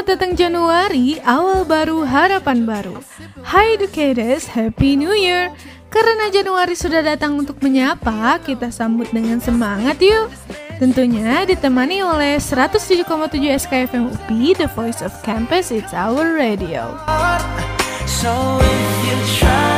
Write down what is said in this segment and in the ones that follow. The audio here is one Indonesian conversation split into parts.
Selamat datang Januari, awal baru, harapan baru. Hi educators, Happy New Year! Karena Januari sudah datang untuk menyapa, kita sambut dengan semangat yuk! Tentunya ditemani oleh 107,7 SKFM UPI, The Voice of Campus, It's Our Radio. So if you tryna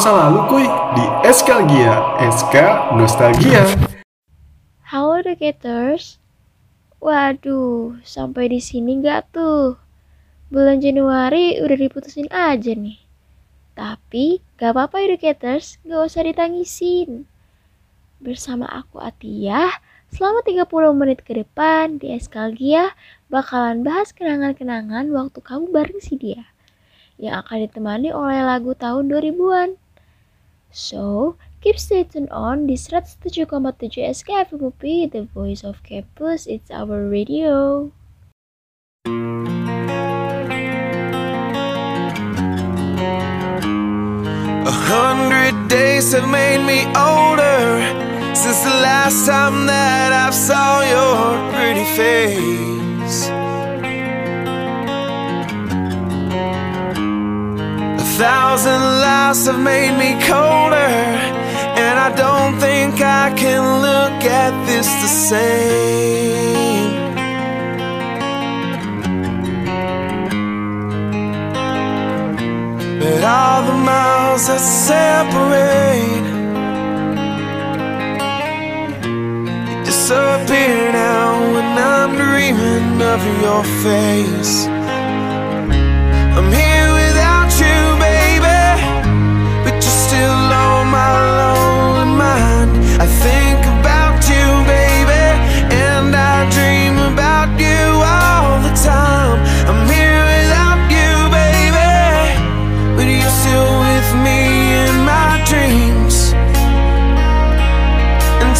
masa lalu kuy di Eskalgia, SK Nostalgia. Halo educators. Waduh, sampai di sini nggak tuh? Bulan Januari udah diputusin aja nih. Tapi gak apa-apa educators, gak usah ditangisin. Bersama aku Atiyah, selama 30 menit ke depan di Eskalgia bakalan bahas kenangan-kenangan waktu kamu bareng si dia yang akan ditemani oleh lagu tahun 2000-an. So, keep stay tuned on di 107,7 SKFMUP, The Voice of Campus, It's Our Radio. A hundred days have made me older Since the last time that I saw your pretty face thousand lives have made me colder. And I don't think I can look at this the same. But all the miles that separate Disappear now when I'm dreaming of your face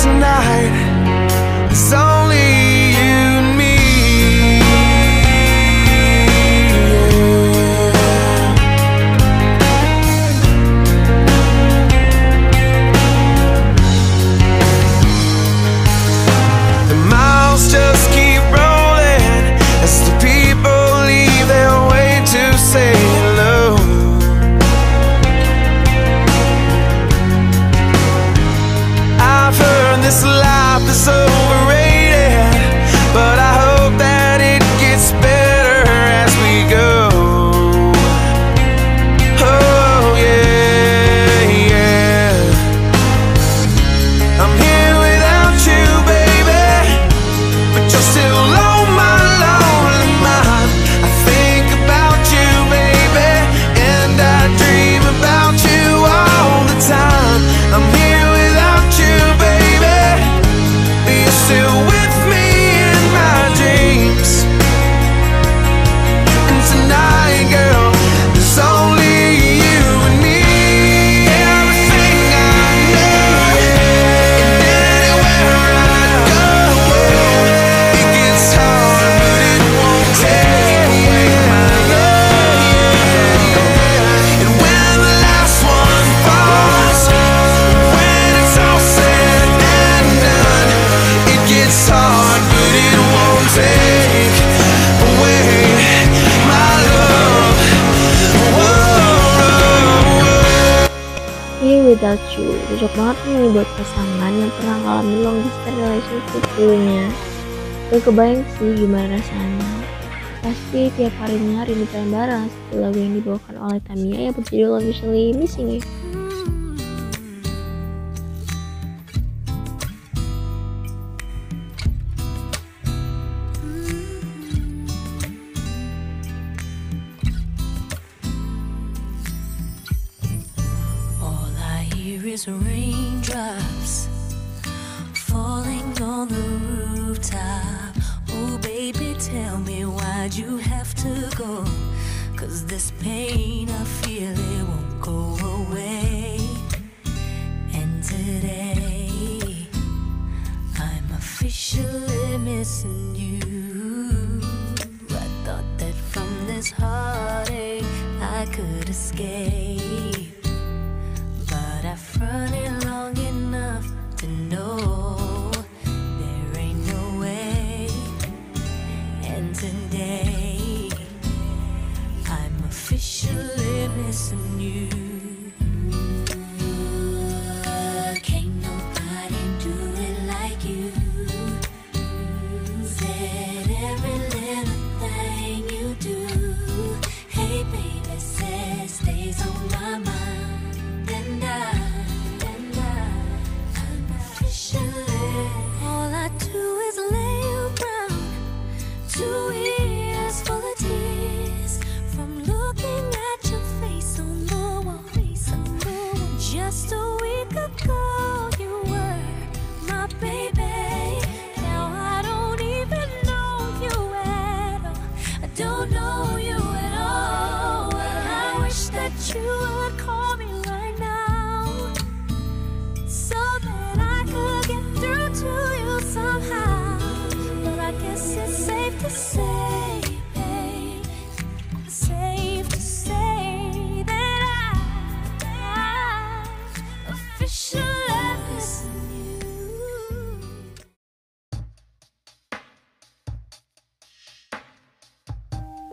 tonight. Gak kebayang sih gimana rasanya. Pasti tiap harinya rindu bareng seperti lagu yang dibawakan oleh Tamiya yang berjudul Officially Missing You. Officially missing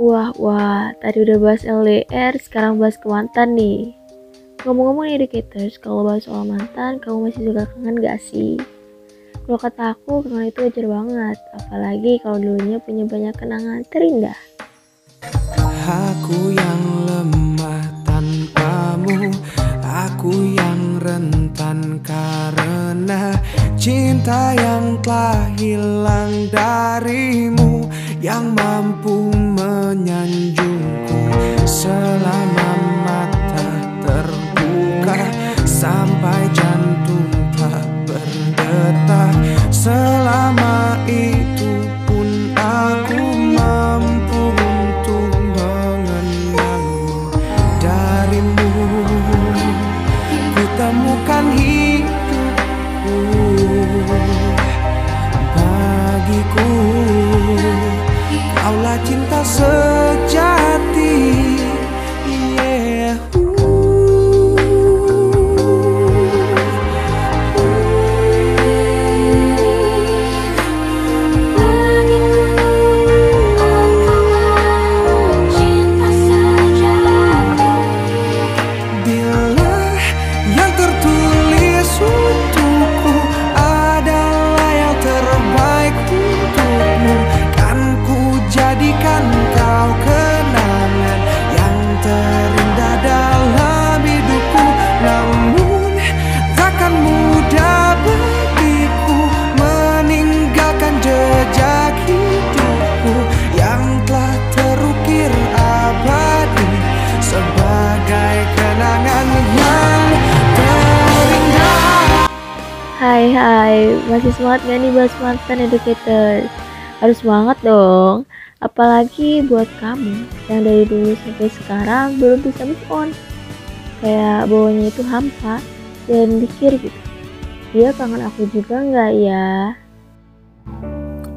Wah, wah, tadi udah bahas LDR, sekarang bahas ke mantan nih. Ngomong-ngomong nih educators, kalau bahas soal mantan, kamu masih suka kangen gak sih? Kalau kata aku, kangen itu wajar banget, apalagi kalau dulunya punya banyak kenangan terindah. Aku yang lemah tanpamu Aku yang rentan karena Cinta yang telah hilang darimu Yang mampu menyanjungku Selama mata terbuka Sampai jantung tak berdetak Selama itu Hai masih semangat gak nih bahas mantan educator? Harus semangat dong, apalagi buat kamu yang dari dulu sampai sekarang belum bisa move on. Kayak bawahnya itu hampa dan mikir gitu. Dia kangen aku juga nggak ya?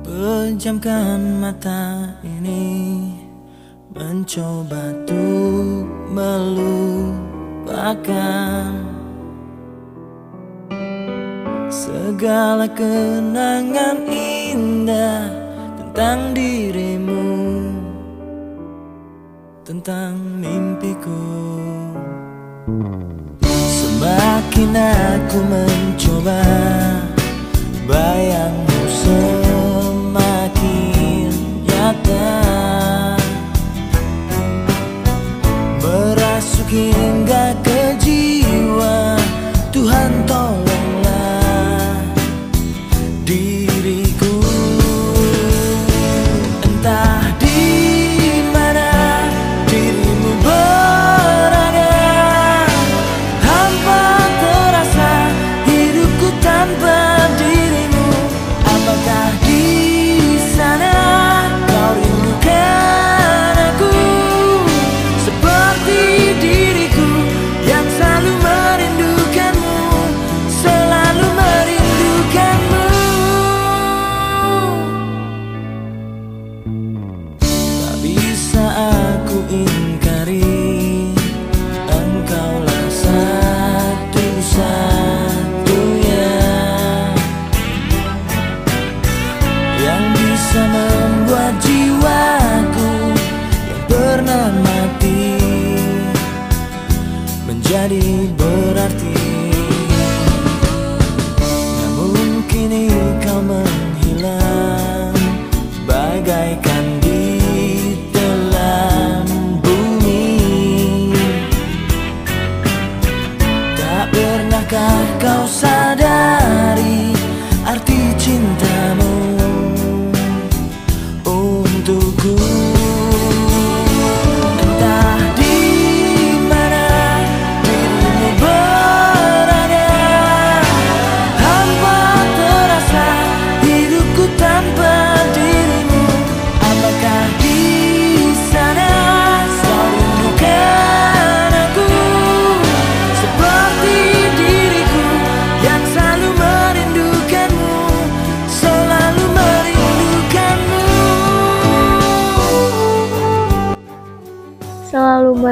Pejamkan mata ini Mencoba untuk melupakan Segala kenangan indah Tentang dirimu Tentang mimpiku. Semakin aku mencoba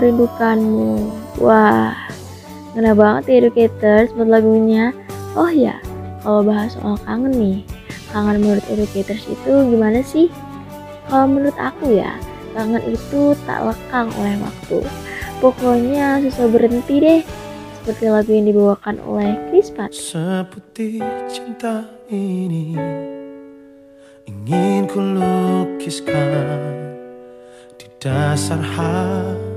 merindukanmu. Wah, ngena banget ya educators buat lagunya. Oh ya, kalau bahas soal kangen nih, kangen menurut educators itu gimana sih? Kalau menurut aku ya, kangen itu tak lekang oleh waktu. Pokoknya susah berhenti deh. Seperti lagu yang dibawakan oleh Chris Pat. Seputih cinta ini Ingin ku lukiskan Di dasar hatiku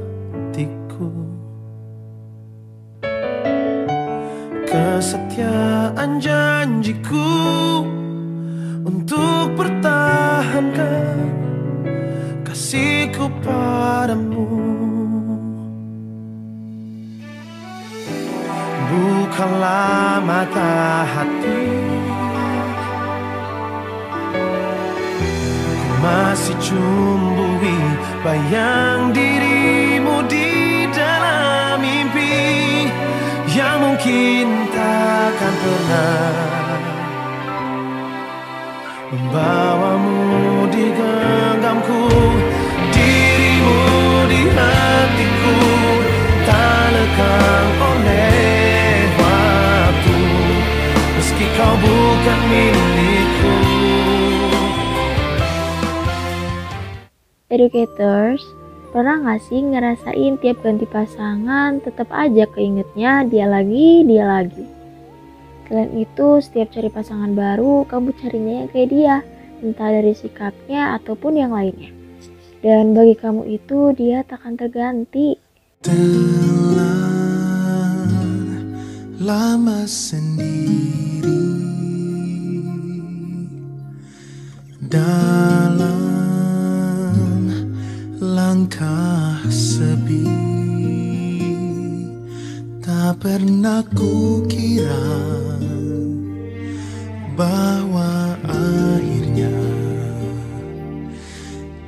Kesetiaan janjiku Untuk pertahankan Kasihku padamu. Bukalah mata hati. Ku masih cumbui bayang dirimu mungkin takkan pernah. Membawamu di genggamku Dirimu di hatiku Tak lekang oleh waktu. Meski kau bukan milikku. Educators, pernah gak sih ngerasain tiap ganti pasangan tetap aja keingetnya dia lagi, dia lagi. Selain itu, setiap cari pasangan baru, kamu carinya yang kayak dia, entah dari sikapnya ataupun yang lainnya. Dan bagi kamu itu, dia takkan terganti. Lama sendiri dalam langkah sepi? Tak pernah kukira bahwa akhirnya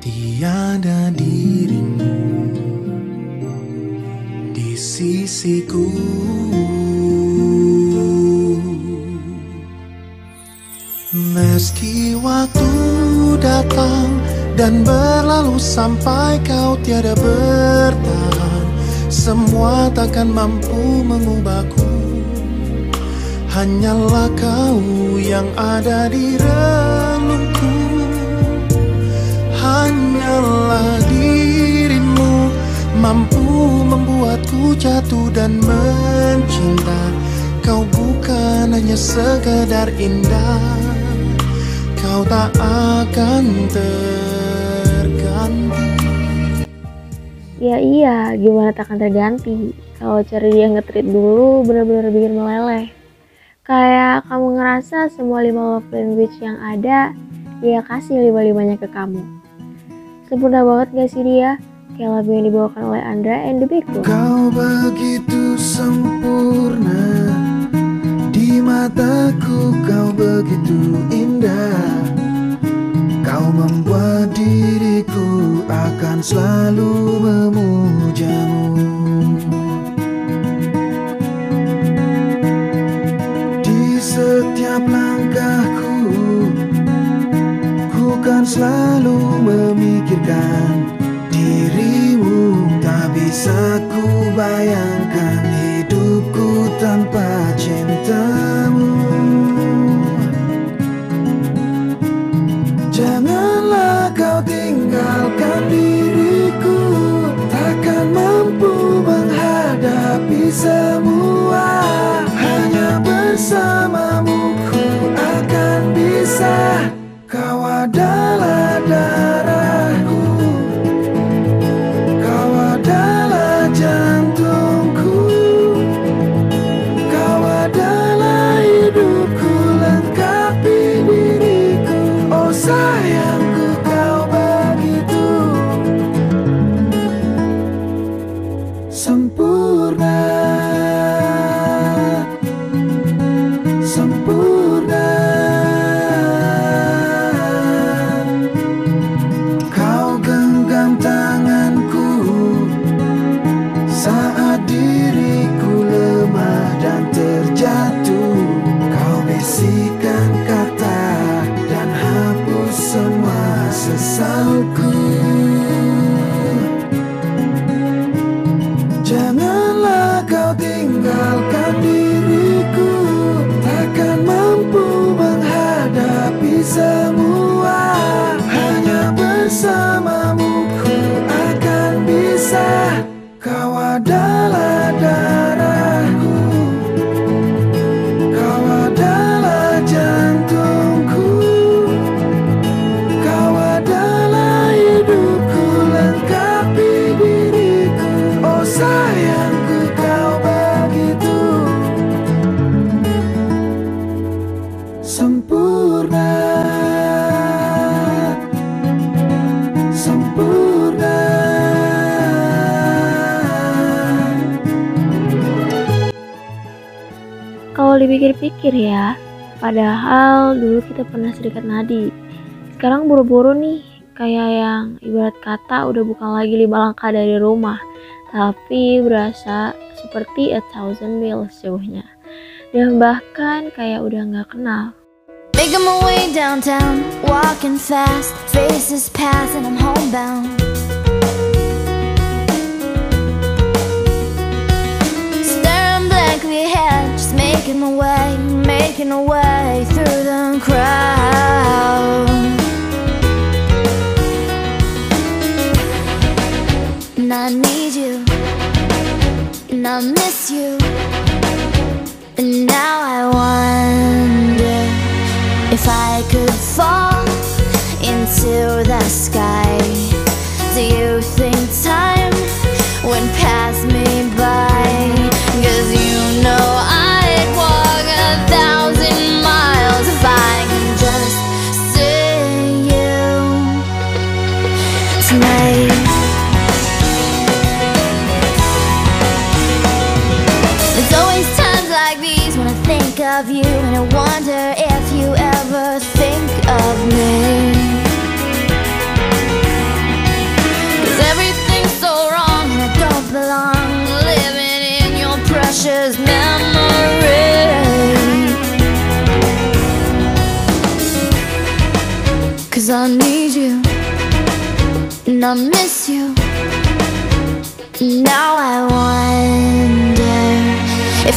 tiada dirimu di sisiku. Meski waktu datang dan berlalu sampai kau tiada bertahan. Semua takkan mampu mengubahku. Hanyalah kau yang ada di relungku. Hanyalah dirimu mampu membuatku jatuh dan mencinta. Kau hanya sekedar indah. Kau tak akan terganti Ya iya, gimana takkan terganti. Kalau cari dia nge-treat dulu bener-bener bikin meleleh. Kayak kamu ngerasa semua lima love language yang ada, dia kasih lima-limanya ke kamu. Sempurna banget gak sih dia? Kayak lagu yang dibawakan oleh Andra and the Big Boss. Kau begitu sempurna Di mataku kau begitu indah Kau membuat diriku akan selalu memujamu. Di setiap langkahku Ku kan selalu memikirkan dirimu. Tak bisa ku bayangkan hidupku tanpa cintamu semua Hanya bersamamu ku akan bisa. Kau adalah Sempurna Sempurna Kalau dipikir-pikir ya, padahal dulu kita pernah sedekat nadi. Sekarang buru-buru nih, kayak yang ibarat kata udah bukan lagi lima langkah dari rumah, tapi berasa seperti a thousand miles jauhnya. Dan bahkan kayak udah nggak kenal. Making my way downtown, walking fast, faces pass, and I'm homebound. Staring blankly ahead, just making my way, making my way through the crowd. And I need you, and I miss you, and now I wonder sky.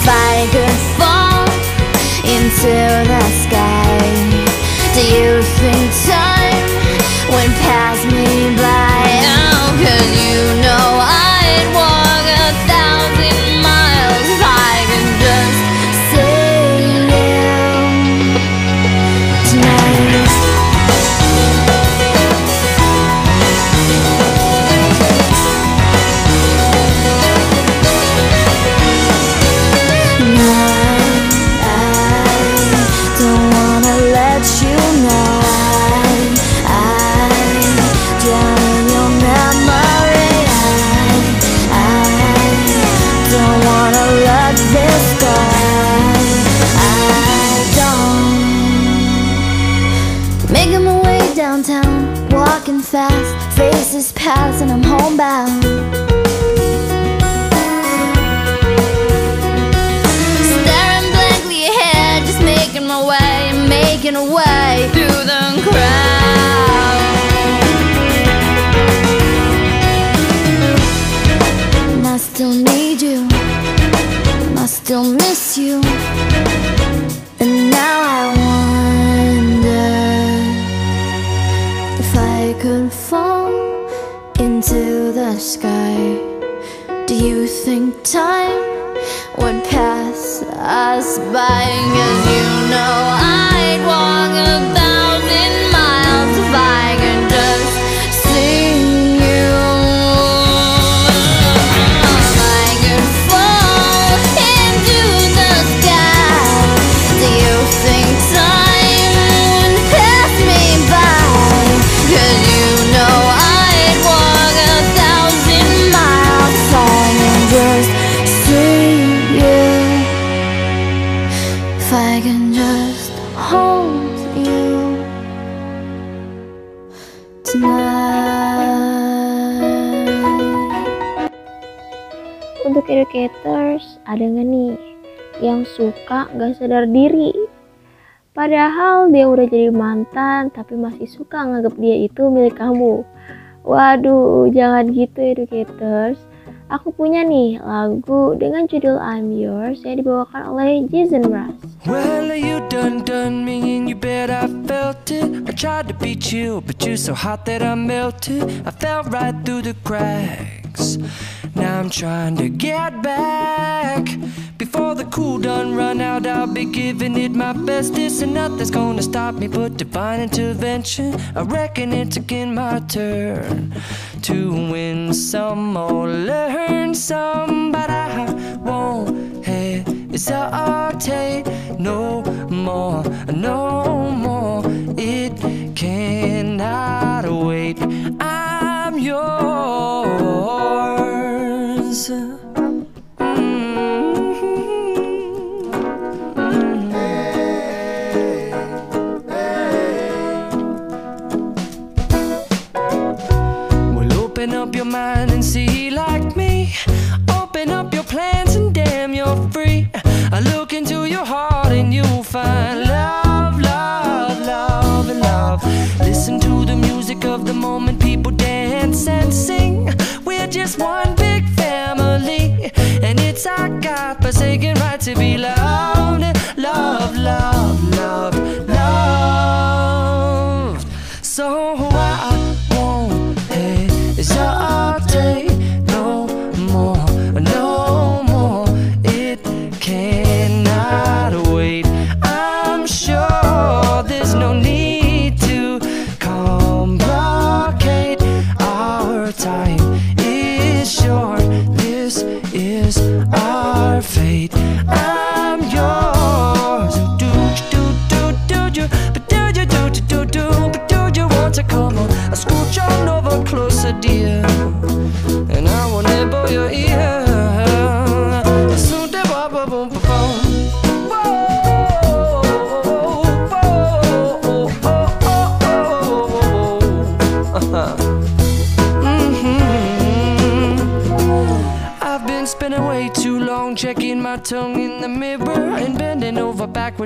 If I could fall into the sky. Do you think time went past me by? Oh, cause you know I'd walk a thousand miles if I making a way through the crowd. And I still need you, and I still miss you. And now I wonder if I could fall into the sky. Do you think time would pass us by? Cause you know ada nggak nih yang suka nggak sadar diri? Padahal dia udah jadi mantan, tapi masih suka nganggap dia itu milik kamu. Waduh, jangan gitu educators. Aku punya nih lagu dengan judul I'm Yours yang dibawakan oleh Jason Mraz. Well, you done done me and you bet I felt it. I tried to beat you, but you're so hot that I melted. I fell right through the cracks. Now I'm trying to get back. Before the cool done run out, I'll be giving it my best. This and nothing's gonna stop me but divine intervention. I reckon it's again my turn to win some or learn some, but I won't hesitate no more, no forsaken right to be loved,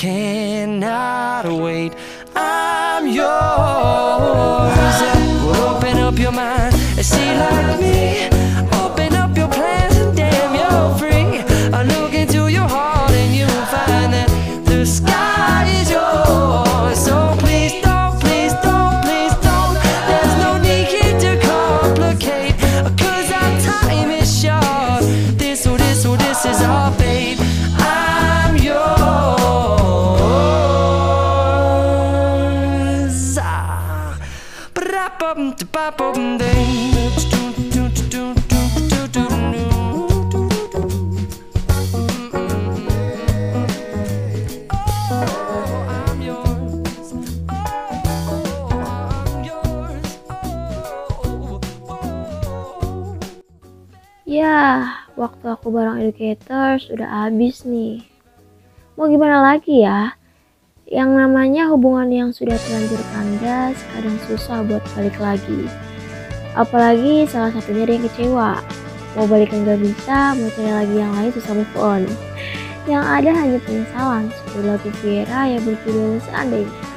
cannot wait. I'm yours. Well, open up your mind and see like me. Ya, waktu aku bareng educator sudah habis nih. Mau gimana lagi ya? Yang namanya hubungan yang sudah terlanjur kandas kadang susah buat balik lagi. Apalagi salah satunya ada yang kecewa. Mau balikan gak bisa, mau cari lagi yang lain susah move on. Yang ada hanya penyesalan seperti lagu Viera yang berjudul Seandainya.